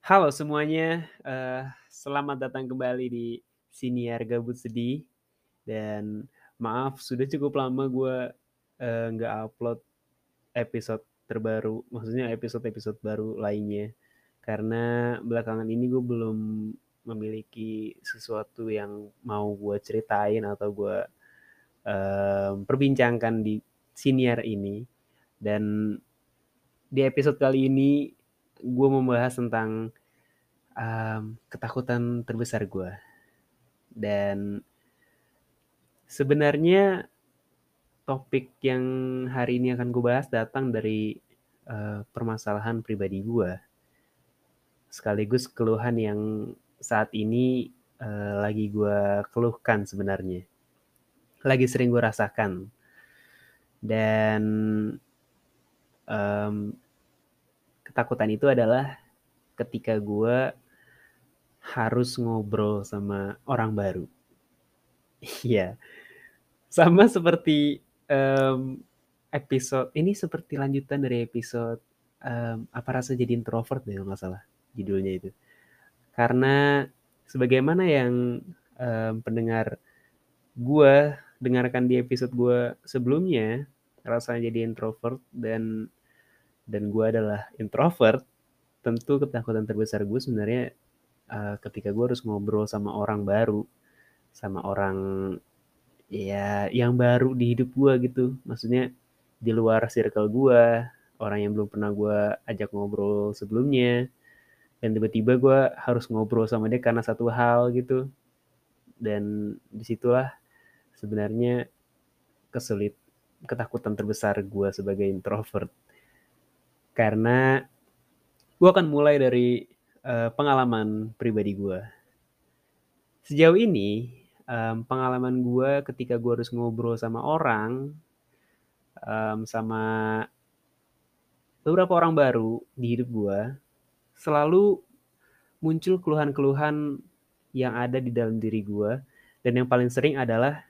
Halo semuanya, eee, selamat datang kembali di Siniar Gabut Sedih, dan maaf sudah cukup lama gue, eee, nggak upload episode terbaru, maksudnya episode-episode baru lainnya. Karena belakangan ini gue belum memiliki sesuatu yang mau gue ceritain atau gue, mmm, perbincangkan di Siniar ini. Dan di episode kali ini gue membahas tentang, mmm, ketakutan terbesar gue. Dan sebenarnya topik yang hari ini akan gue bahas datang dari, eee, permasalahan pribadi gue. Sekaligus keluhan yang saat ini, eee, lagi gue keluhkan sebenarnya. Lagi sering gue rasakan. Dan, mmm, ketakutan itu adalah ketika gue harus ngobrol sama orang baru. Iya, sama seperti, mmm, episode ini seperti lanjutan dari episode, mmm, Apa Rasanya Jadi Introvert deh kalau nggak salah judulnya itu. Karena sebagaimana yang, eee, pendengar gue dengarkan di episode gue sebelumnya, Rasanya Jadi Introvert dan dan gue adalah introvert, tentu ketakutan terbesar gue sebenarnya, eee, ketika gue harus ngobrol sama orang baru, sama orang, ya yang baru di hidup gue gitu. Maksudnya di luar circle gue, orang yang belum pernah gue ajak ngobrol sebelumnya, dan tiba-tiba gue harus ngobrol sama dia karena satu hal gitu. Dan di situlah sebenarnya kesulit ketakutan terbesar gue sebagai introvert. Karena gue akan mulai dari, eee, pengalaman pribadi gue. Sejauh ini, mmm, pengalaman gue ketika gue harus ngobrol sama orang, mmm, sama beberapa orang baru di hidup gue, selalu muncul keluhan-keluhan yang ada di dalam diri gue, dan yang paling sering adalah,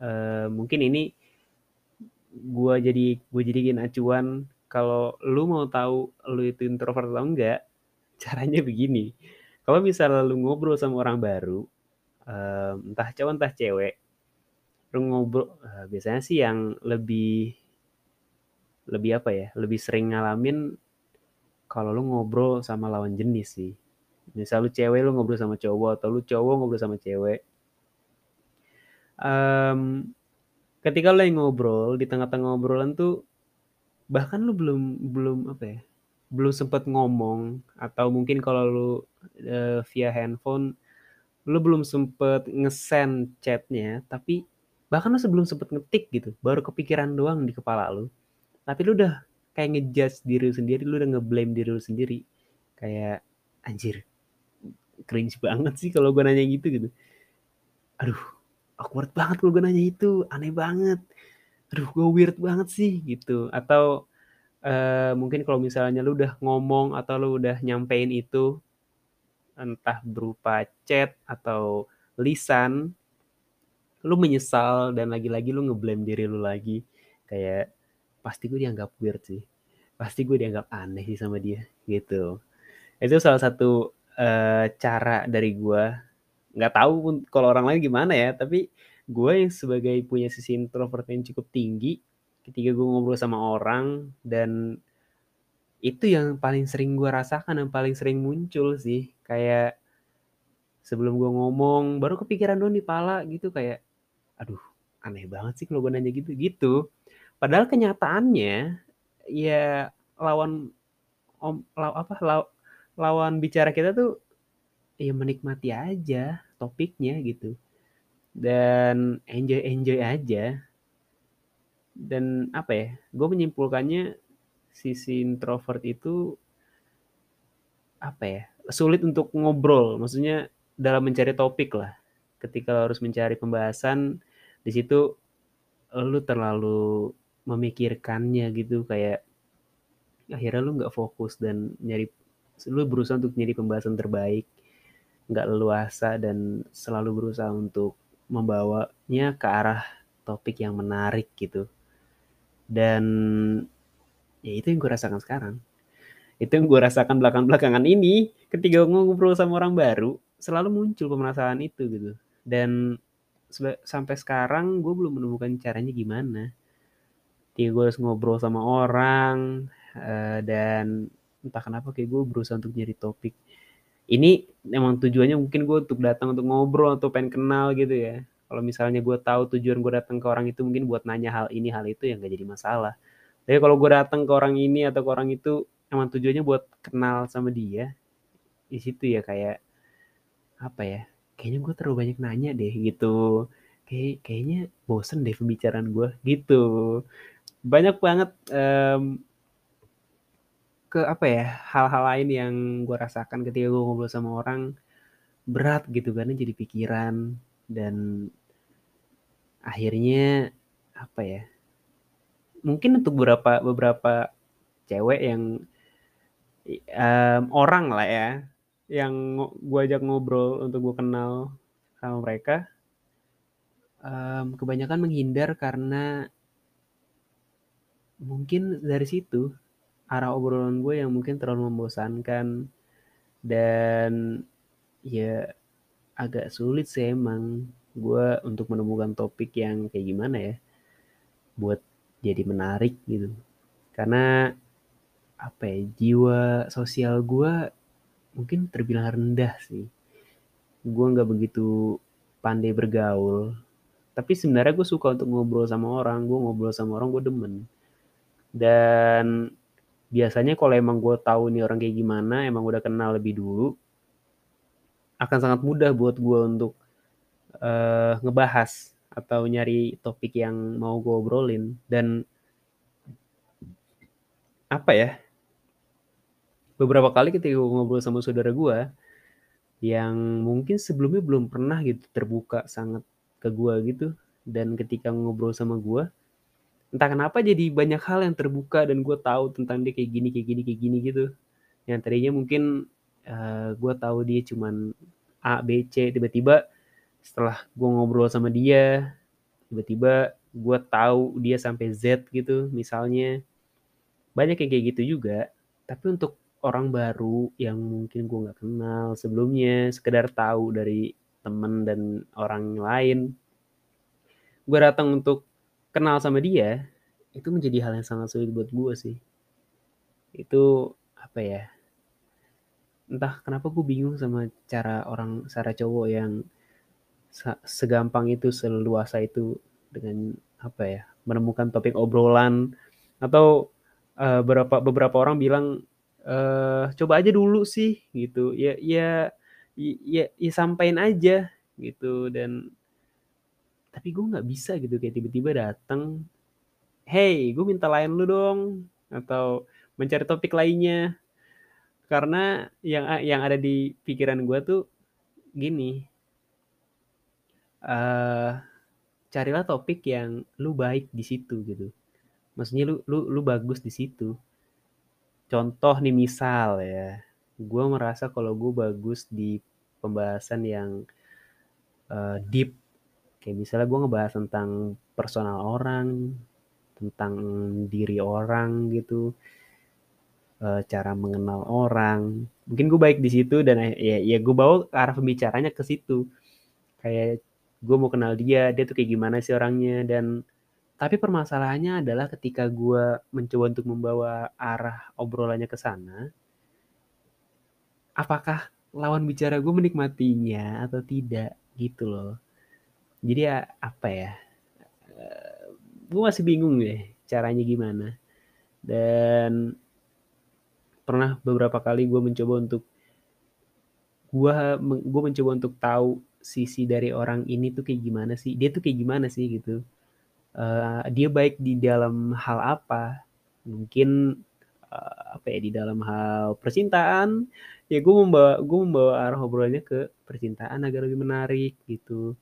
eee, mungkin ini gue jadi gue jadiin acuan kalau lu mau tahu lu itu introvert atau enggak, caranya begini, kalau misalnya lu ngobrol sama orang baru, mmm, entah cowok entah cewek, lu ngobrol eee, biasanya sih yang lebih lebih apa ya, lebih sering ngalamin kalau lu ngobrol sama lawan jenis sih. Misal lu cewek lu ngobrol sama cowok atau lu cowok ngobrol sama cewek. Mmm, ketika lu lagi ngobrol, di tengah-tengah obrolan tuh, bahkan lu belum belum apa ya, belum sempet ngomong atau mungkin kalau lu, eee, via handphone, lu belum sempet nge-send chat-nya, tapi bahkan lu sebelum sempet ngetik gitu, baru kepikiran doang di kepala lu, tapi lu udah kayak nge-judge diri lu sendiri, lu udah nge-blame diri lu sendiri. Kayak, "Anjir, cringe banget sih kalau gua nanya gitu," gitu. "Aduh, awkward banget kalau gua nanya itu, aneh banget. Aduh, gua weird banget sih," gitu. Atau, eee, mungkin kalau misalnya lu udah ngomong atau lu udah nyampein itu, entah berupa chat atau lisan, lu menyesal dan lagi-lagi lu nge-blame diri lu lagi, kayak, "Pasti gue dianggap weird sih, pasti gue dianggap aneh sih sama dia," gitu. Itu salah satu, eee, cara dari gua, nggak tahu kalau orang lain gimana ya, tapi gue yang sebagai punya sisi introvert yang cukup tinggi, ketika gue ngobrol sama orang dan itu yang paling sering gue rasakan, yang paling sering muncul sih. Kayak sebelum gue ngomong, baru kepikiran doang di pala gitu kayak, "Aduh, aneh banget sih kalau gue nanya gitu," gitu. Padahal kenyataannya, ya lawan om law apa, law lawan bicara kita tuh, ya menikmati aja topiknya gitu, dan enjoy-enjoy aja. Dan apa ya, gue menyimpulkannya sisi introvert itu apa ya, sulit untuk ngobrol, maksudnya dalam mencari topik lah. Ketika harus mencari pembahasan, di situ lu terlalu memikirkannya gitu, kayak akhirnya lu nggak fokus dan nyari lu berusaha untuk nyari pembahasan terbaik, nggak leluasa dan selalu berusaha untuk membawanya ke arah topik yang menarik gitu. Dan ya itu yang gue rasakan sekarang. Itu yang gue rasakan belakang-belakangan ini, ketika ngobrol sama orang baru, selalu muncul permasalahan itu gitu. Dan sampai sekarang gue belum menemukan caranya gimana. Ketika gue harus ngobrol sama orang uh, dan entah kenapa kayak gue berusaha untuk nyari topik. Ini emang tujuannya mungkin gue untuk datang untuk ngobrol atau pengen kenal gitu ya. Kalau misalnya gue tahu tujuan gue datang ke orang itu mungkin buat nanya hal ini hal itu ya nggak jadi masalah. Tapi kalau gue datang ke orang ini atau ke orang itu emang tujuannya buat kenal sama dia, di situ ya kayak apa ya? Kayaknya gue terlalu banyak nanya deh gitu. Kayak kayaknya bosen deh pembicaraan gue gitu. Banyak banget um, ke apa ya hal-hal lain yang gue rasakan ketika gue ngobrol sama orang berat gitu kan jadi pikiran dan akhirnya apa ya mungkin untuk beberapa beberapa cewek yang um, orang lah ya yang gue ajak ngobrol untuk gue kenal sama mereka um, kebanyakan menghindar karena mungkin dari situ arah obrolan gue yang mungkin terlalu membosankan. Dan ya agak sulit sih emang gue untuk menemukan topik yang kayak gimana ya buat jadi menarik gitu. Karena apa ya jiwa sosial gue mungkin terbilang rendah sih. Gue nggak begitu pandai bergaul. Tapi sebenarnya gue suka untuk ngobrol sama orang gue ngobrol sama orang gue demen. Dan biasanya kalau emang gue tahu nih orang kayak gimana emang udah kenal lebih dulu akan sangat mudah buat gue untuk uh, ngebahas atau nyari topik yang mau gue obrolin. Dan apa ya beberapa kali ketika gue ngobrol sama saudara gue yang mungkin sebelumnya belum pernah gitu terbuka sangat ke gue gitu dan ketika ngobrol sama gue entah kenapa jadi banyak hal yang terbuka dan gue tahu tentang dia kayak gini kayak gini kayak gini gitu. Yang tadinya mungkin uh, eh, gue tahu dia cuman A B C tiba-tiba setelah gue ngobrol sama dia tiba-tiba gue tahu dia sampai Z gitu misalnya. Banyak yang kayak gitu juga. Tapi untuk orang baru yang mungkin gue nggak kenal sebelumnya sekedar tahu dari temen dan orang lain gue datang untuk kenal sama dia itu menjadi hal yang sangat sulit buat gue sih. Itu apa ya entah kenapa gue bingung sama cara orang cara cowok yang segampang itu, seluasa itu dengan apa ya, menemukan topik obrolan. Atau uh, beberapa beberapa orang bilang uh, coba aja dulu sih gitu. Ya ya ya, ya sampaikan aja gitu. Dan tapi gue nggak bisa gitu kayak tiba-tiba datang hey gue minta lain lu dong atau mencari topik lainnya karena yang yang ada di pikiran gue tuh gini uh, carilah topik yang lu baik di situ gitu. Maksudnya lu lu lu bagus di situ. Contoh nih misal ya, gue merasa kalau gue bagus di pembahasan yang uh, deep, kayak misalnya gue ngebahas tentang personal orang, tentang diri orang gitu, uh, cara mengenal orang. Mungkin gue baik di situ dan ya ya gue bawa arah pembicaranya ke situ. Kayak gue mau kenal dia dia tuh kayak gimana sih orangnya dan tapi permasalahannya adalah ketika gue mencoba untuk membawa arah obrolannya ke sana apakah lawan bicara gue menikmatinya atau tidak gitu loh jadi ya apa ya eh, gue masih bingung deh caranya gimana. Dan pernah beberapa kali gue mencoba untuk gue gue mencoba untuk tahu sisi dari orang ini tuh kayak gimana sih dia tuh kayak gimana sih gitu. Uh, dia baik di dalam hal apa? Mungkin uh, apa ya di dalam hal percintaan. Ya gue membawa gue membawa arah obrolannya ke percintaan agar lebih menarik gitu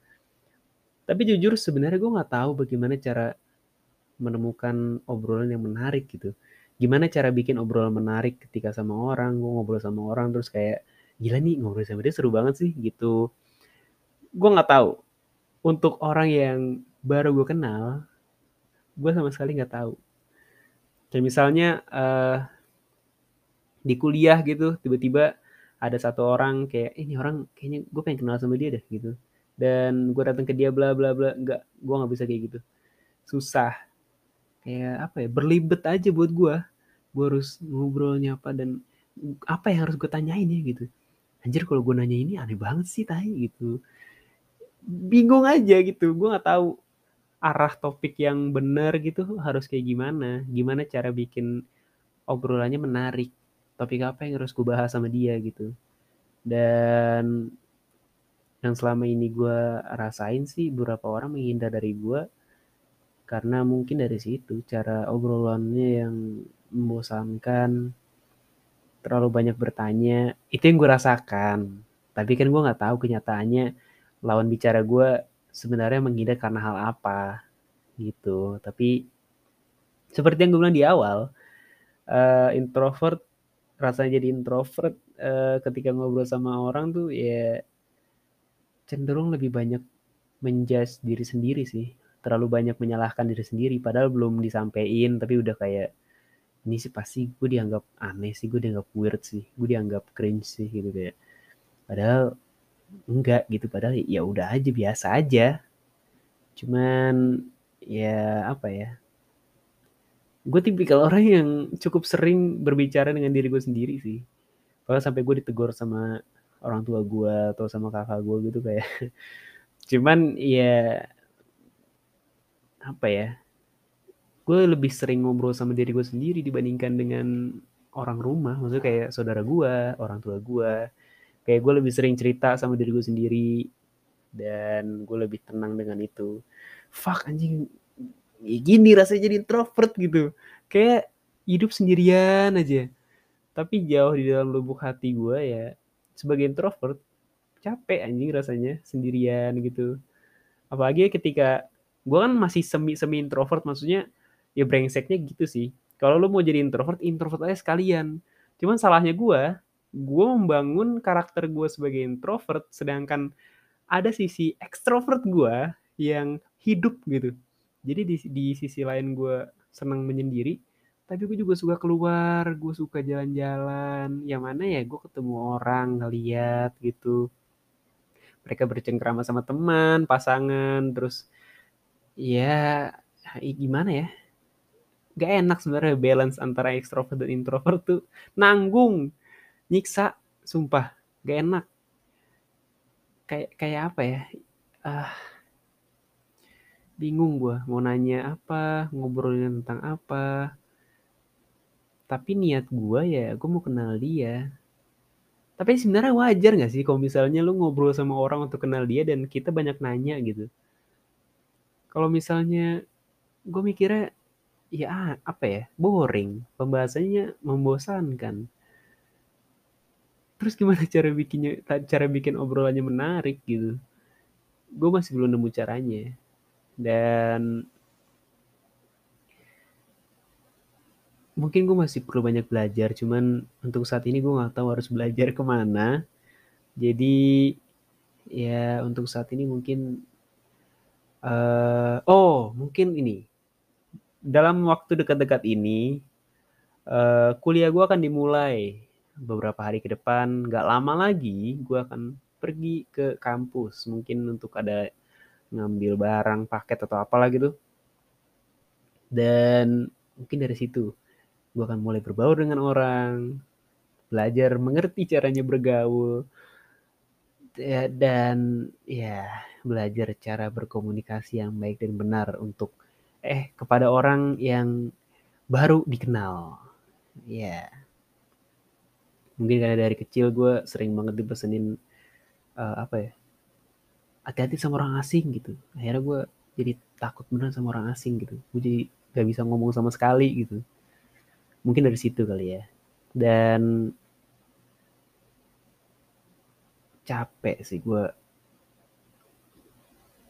tapi jujur sebenarnya gue nggak tahu bagaimana cara menemukan obrolan yang menarik gitu. Gimana cara bikin obrolan menarik ketika sama orang gue ngobrol sama orang terus kayak gila nih ngobrol sama dia seru banget sih gitu. Gue nggak tahu. Untuk orang yang baru gue kenal gue sama sekali nggak tahu. Kayak misalnya uh, di kuliah gitu tiba-tiba ada satu orang kayak ini orang kayaknya gue pengen kenal sama dia deh gitu dan gue datang ke dia bla bla bla. Nggak gue nggak bisa kayak gitu. Susah. Kayak apa ya berlibet aja buat gue gue harus ngobrolnya apa dan apa yang harus gue tanyain ya gitu. Anjir kalau gue nanya ini aneh banget sih tai gitu. Bingung aja gitu. Gue nggak tahu arah topik yang benar gitu harus kayak gimana. Gimana cara bikin obrolannya menarik. Topik apa yang harus gue bahas sama dia gitu. Dan yang selama ini gue rasain sih beberapa orang menghindar dari gue karena mungkin dari situ cara obrolannya yang membosankan terlalu banyak bertanya. Itu yang gue rasakan. Tapi kan gue nggak tahu kenyataannya lawan bicara gue sebenarnya menghindar karena hal apa gitu. Tapi seperti yang gue bilang di awal uh, introvert rasanya jadi introvert uh, ketika ngobrol sama orang tuh ya cenderung lebih banyak menjudge diri sendiri sih. Terlalu banyak menyalahkan diri sendiri padahal belum disampaikan tapi udah kayak ini sih pasti gue dianggap aneh sih gue dianggap weird sih gue dianggap cringe sih gitu kayak. Padahal enggak gitu padahal ya udah aja biasa aja. Cuman ya apa ya gue tipikal orang yang cukup sering berbicara dengan diri gue sendiri sih. Bahkan sampai gue ditegur sama orang tua gue atau sama kakak gue gitu kayak. Cuman ya apa ya gue lebih sering ngobrol sama diri gue sendiri dibandingkan dengan orang rumah. Maksudnya kayak saudara gue orang tua gue kayak gue lebih sering cerita sama diri gue sendiri dan gue lebih tenang dengan itu. Fuck anjing. Ya gini rasanya jadi introvert gitu. Kayak hidup sendirian aja. Tapi jauh di dalam lubuk hati gue ya sebagai introvert capek anjing rasanya sendirian gitu. Apalagi ketika gue kan masih semi semi introvert maksudnya ya brengseknya gitu sih. Kalau lo mau jadi introvert introvert aja sekalian. Cuman salahnya gue gue membangun karakter gue sebagai introvert sedangkan ada sisi ekstrovert gue yang hidup gitu. Jadi di, di sisi lain gue senang menyendiri tapi gue juga suka keluar gue suka jalan-jalan. Yang mana ya gue ketemu orang ngeliat gitu. Mereka bercengkrama sama teman pasangan terus ya gimana ya? Gak enak sebenarnya balance antara ekstrovert dan introvert tuh. Nanggung nyiksa sumpah gak enak. Kayak kayak apa ya? Ah uh, bingung gue mau nanya apa ngobrolin tentang apa tapi niat gue ya gue mau kenal dia. Tapi sebenarnya wajar gak sih kalau misalnya lu ngobrol sama orang untuk kenal dia dan kita banyak nanya gitu? Kalau misalnya gue mikirnya ya apa ya boring. Pembahasannya membosankan. Terus gimana cara bikinnya cara bikin obrolannya menarik gitu? Gue masih belum nemu caranya. Dan mungkin gue masih perlu banyak belajar cuman untuk saat ini gue nggak tahu harus belajar ke mana. Jadi ya untuk saat ini mungkin uh, oh mungkin ini. Dalam waktu dekat-dekat ini uh, kuliah gue akan dimulai beberapa hari ke depan. Nggak lama lagi gue akan pergi ke kampus. Mungkin untuk ada ngambil barang paket atau apalah gitu. Dan mungkin dari situ gue akan mulai berbaur dengan orang belajar mengerti caranya bergaul ya, dan ya belajar cara berkomunikasi yang baik dan benar untuk eh kepada orang yang baru dikenal. Ya. Mungkin karena dari kecil gue sering banget dipesenin uh, apa ya hati-hati sama orang asing gitu. Akhirnya gue jadi takut bener sama orang asing gitu. Gue jadi gak bisa ngomong sama sekali gitu mungkin dari situ kali ya. Dan capek sih gue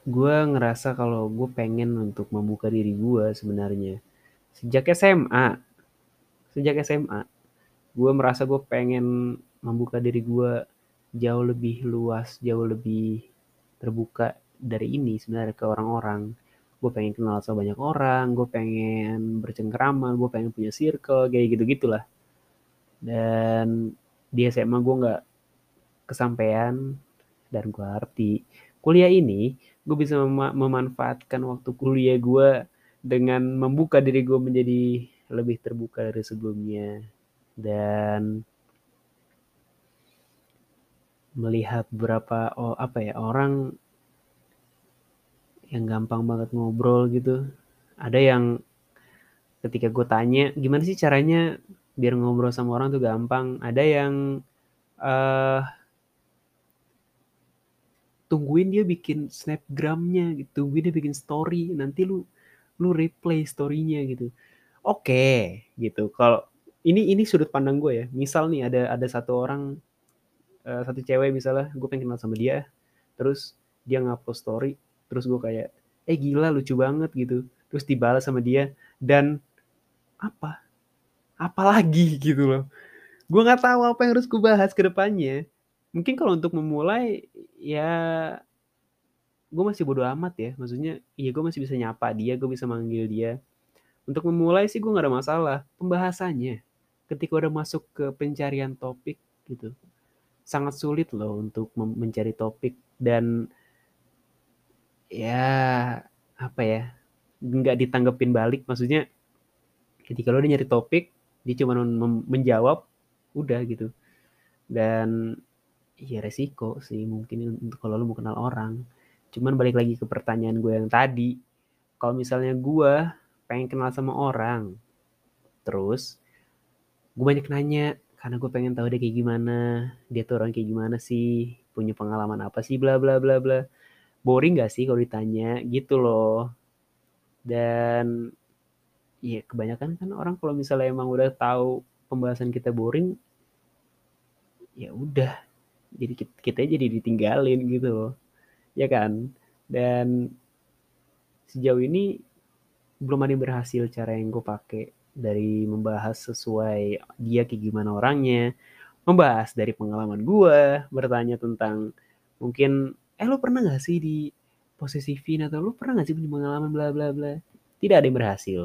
gue ngerasa kalau gue pengen untuk membuka diri gue sebenarnya. Sejak SMA sejak SMA gue merasa gue pengen membuka diri gue jauh lebih luas jauh lebih terbuka dari ini sebenarnya ke orang-orang gue pengen kenal sama banyak orang gue pengen bercengkrama gue pengen punya circle kayak gitu gitulah Dan di SMA gue nggak kesampaian dan gue arti kuliah ini gue bisa mem memanfaatkan waktu kuliah gue dengan membuka diri gue menjadi lebih terbuka dari sebelumnya. Dan melihat berapa oh apa ya orang yang gampang banget ngobrol gitu. Ada yang ketika gue tanya gimana sih caranya biar ngobrol sama orang tuh gampang? Ada yang uh, tungguin dia bikin snapgramnya gitu tungguin dia bikin story nanti lu lu replay storynya gitu. Oke okay, gitu. Kalau ini ini sudut pandang gue ya. Misal nih ada ada satu orang uh, satu cewek misalnya gue pengen kenal sama dia terus dia ngupload story terus gue kayak eh gila lucu banget gitu. Terus dibalas sama dia dan apa? Apalagi gitu loh. Gue nggak tahu apa yang harus gue bahas ke depannya. Mungkin kalau untuk memulai ya gue masih bodo amat ya. Maksudnya iya gue masih bisa nyapa dia gue bisa manggil dia. Untuk memulai sih gue gak ada masalah. Pembahasannya ketika udah masuk ke pencarian topik gitu sangat sulit loh untuk mencari topik. Dan ya apa ya nggak ditanggepin balik. Maksudnya ketika lo udah nyari topik dia cuma menjawab udah gitu. Dan ya resiko sih mungkin untuk kalau lo mau kenal orang. Cuman balik lagi ke pertanyaan gue yang tadi kalau misalnya gue pengen kenal sama orang terus gue banyak nanya karena gue pengen tahu dia kayak gimana? Dia tuh orang kayak gimana sih? Punya pengalaman apa sih? Bla bla bla bla boring gak sih kalau ditanya? Gitu loh. Dan ya kebanyakan kan orang kalau misalnya emang udah tahu pembahasan kita boring ya udah jadi kita, jadi ditinggalin gitu loh. Ya kan? Dan sejauh ini belum ada yang berhasil cara yang gue pakai dari membahas sesuai dia kayak gimana orangnya membahas dari pengalaman gue bertanya tentang mungkin eh lo pernah gak sih di posisi Vin atau lo pernah gak sih punya pengalaman bla bla bla? Tidak ada yang berhasil.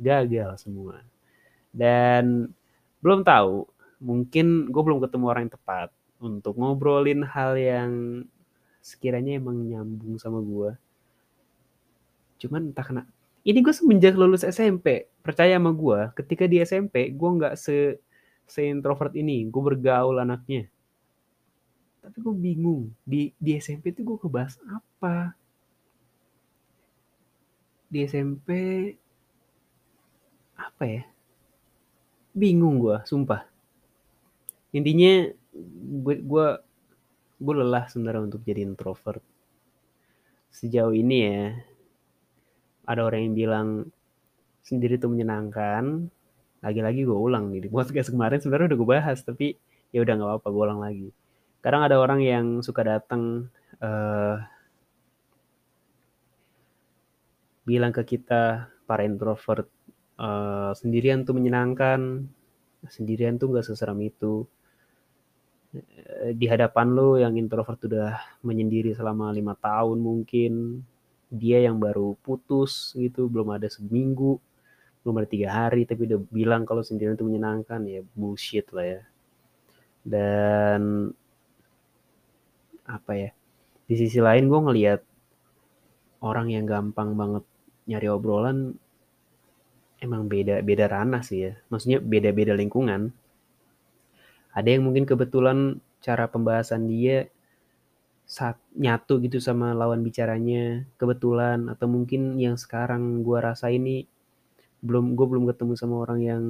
Gagal semua. Dan belum tahu mungkin gue belum ketemu orang yang tepat untuk ngobrolin hal yang sekiranya emang nyambung sama gue cuman entah kena ini gue semenjak lulus SMP percaya sama gue ketika di SMP gue nggak se se introvert ini gue bergaul anaknya tapi gue bingung di di SMP tuh gue kebahas apa? Di SMP apa ya? Bingung gue sumpah. Intinya gue gue gue lelah sebenarnya untuk jadi introvert. Sejauh ini ya ada orang yang bilang sendiri itu menyenangkan. Lagi-lagi gue ulang nih di podcast kemarin sebenarnya udah gue bahas tapi ya udah nggak apa-apa gue ulang lagi kadang ada orang yang suka datang uh, bilang ke kita para introvert uh, sendirian tuh menyenangkan sendirian tuh gak seseram itu. Eh, di hadapan lo yang introvert udah menyendiri selama lima tahun mungkin dia yang baru putus gitu belum ada seminggu belum ada tiga hari tapi udah bilang kalau sendirian itu menyenangkan ya bullshit lah ya. Dan apa ya di sisi lain gue ngelihat orang yang gampang banget nyari obrolan emang beda beda ranah sih ya. Maksudnya beda beda lingkungan. Ada yang mungkin kebetulan cara pembahasan dia saat nyatu gitu sama lawan bicaranya kebetulan atau mungkin yang sekarang gue rasa ini belum gue belum ketemu sama orang yang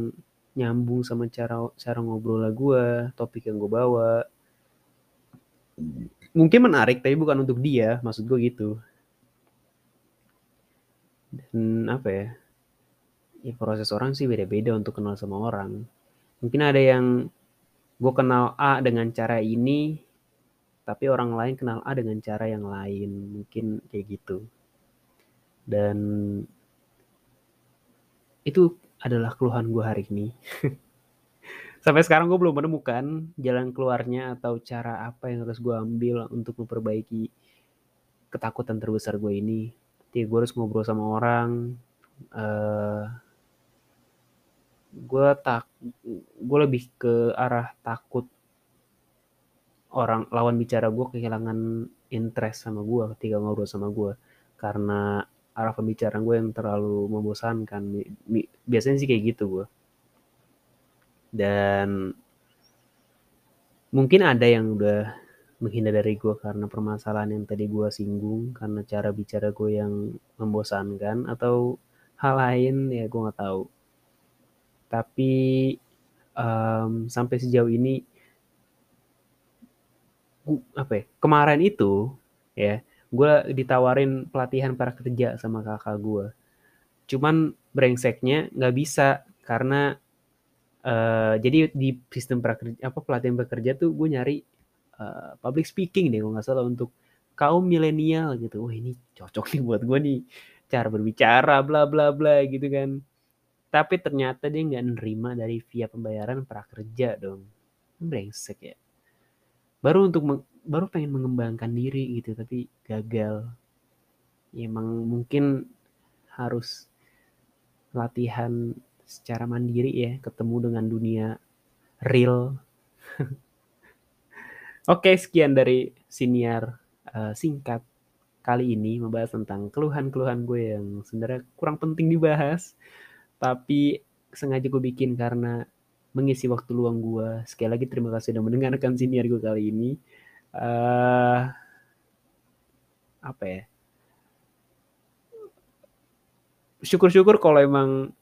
nyambung sama cara cara ngobrol gue topik yang gue bawa mungkin menarik tapi bukan untuk dia. Maksud gue gitu. Dan apa ya? Ya proses orang sih beda-beda untuk kenal sama orang. Mungkin ada yang gue kenal A dengan cara ini tapi orang lain kenal A dengan cara yang lain. Mungkin kayak gitu. Dan itu adalah keluhan gue hari ini sampai sekarang gue belum menemukan jalan keluarnya atau cara apa yang harus gue ambil untuk memperbaiki ketakutan terbesar gue ini. Jadi gue harus ngobrol sama orang, uh, gue tak gue lebih ke arah takut orang lawan bicara gue kehilangan interest sama gue ketika ngobrol sama gue karena arah pembicaraan gue yang terlalu membosankan. Biasanya sih kayak gitu gue dan mungkin ada yang udah menghindar dari gue karena permasalahan yang tadi gue singgung karena cara bicara gue yang membosankan atau hal lain ya gue nggak tahu. Tapi um, sampai sejauh ini apa ya kemarin itu ya gue ditawarin pelatihan para kerja sama kakak gue cuman brengseknya nggak bisa karena uh, jadi di sistem prakerja apa pelatihan bekerja tuh gue nyari uh, public speaking deh gue nggak salah untuk kaum milenial gitu. Wah ini cocok nih buat gue nih. Cara berbicara bla bla bla gitu kan. Tapi ternyata dia nggak nerima dari via pembayaran prakerja dong. Brengsek ya. Baru untuk baru pengen mengembangkan diri gitu tapi gagal. Ya emang mungkin harus latihan secara mandiri ya ketemu dengan dunia real. Oke sekian dari siniar uh, singkat kali ini membahas tentang keluhan-keluhan gue yang sebenarnya kurang penting dibahas. Tapi sengaja gue bikin karena mengisi waktu luang gue. Sekali lagi terima kasih sudah mendengarkan siniar gue kali ini. Uh, apa ya? Syukur-syukur kalau emang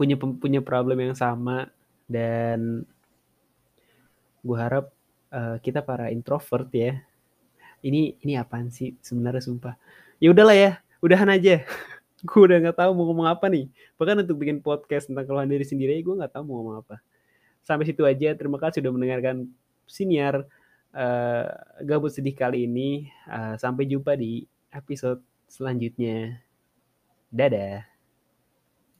punya punya problem yang sama dan gue harap uh, kita para introvert ya ini ini apaan sih sebenarnya sumpah ya udahlah ya udahan aja gue udah nggak tahu mau ngomong apa nih bahkan untuk bikin podcast tentang keluhan diri sendiri gue nggak tahu mau ngomong apa sampai situ aja terima kasih sudah mendengarkan siniar uh, gabut sedih kali ini. Uh, sampai jumpa di episode selanjutnya. Dadah.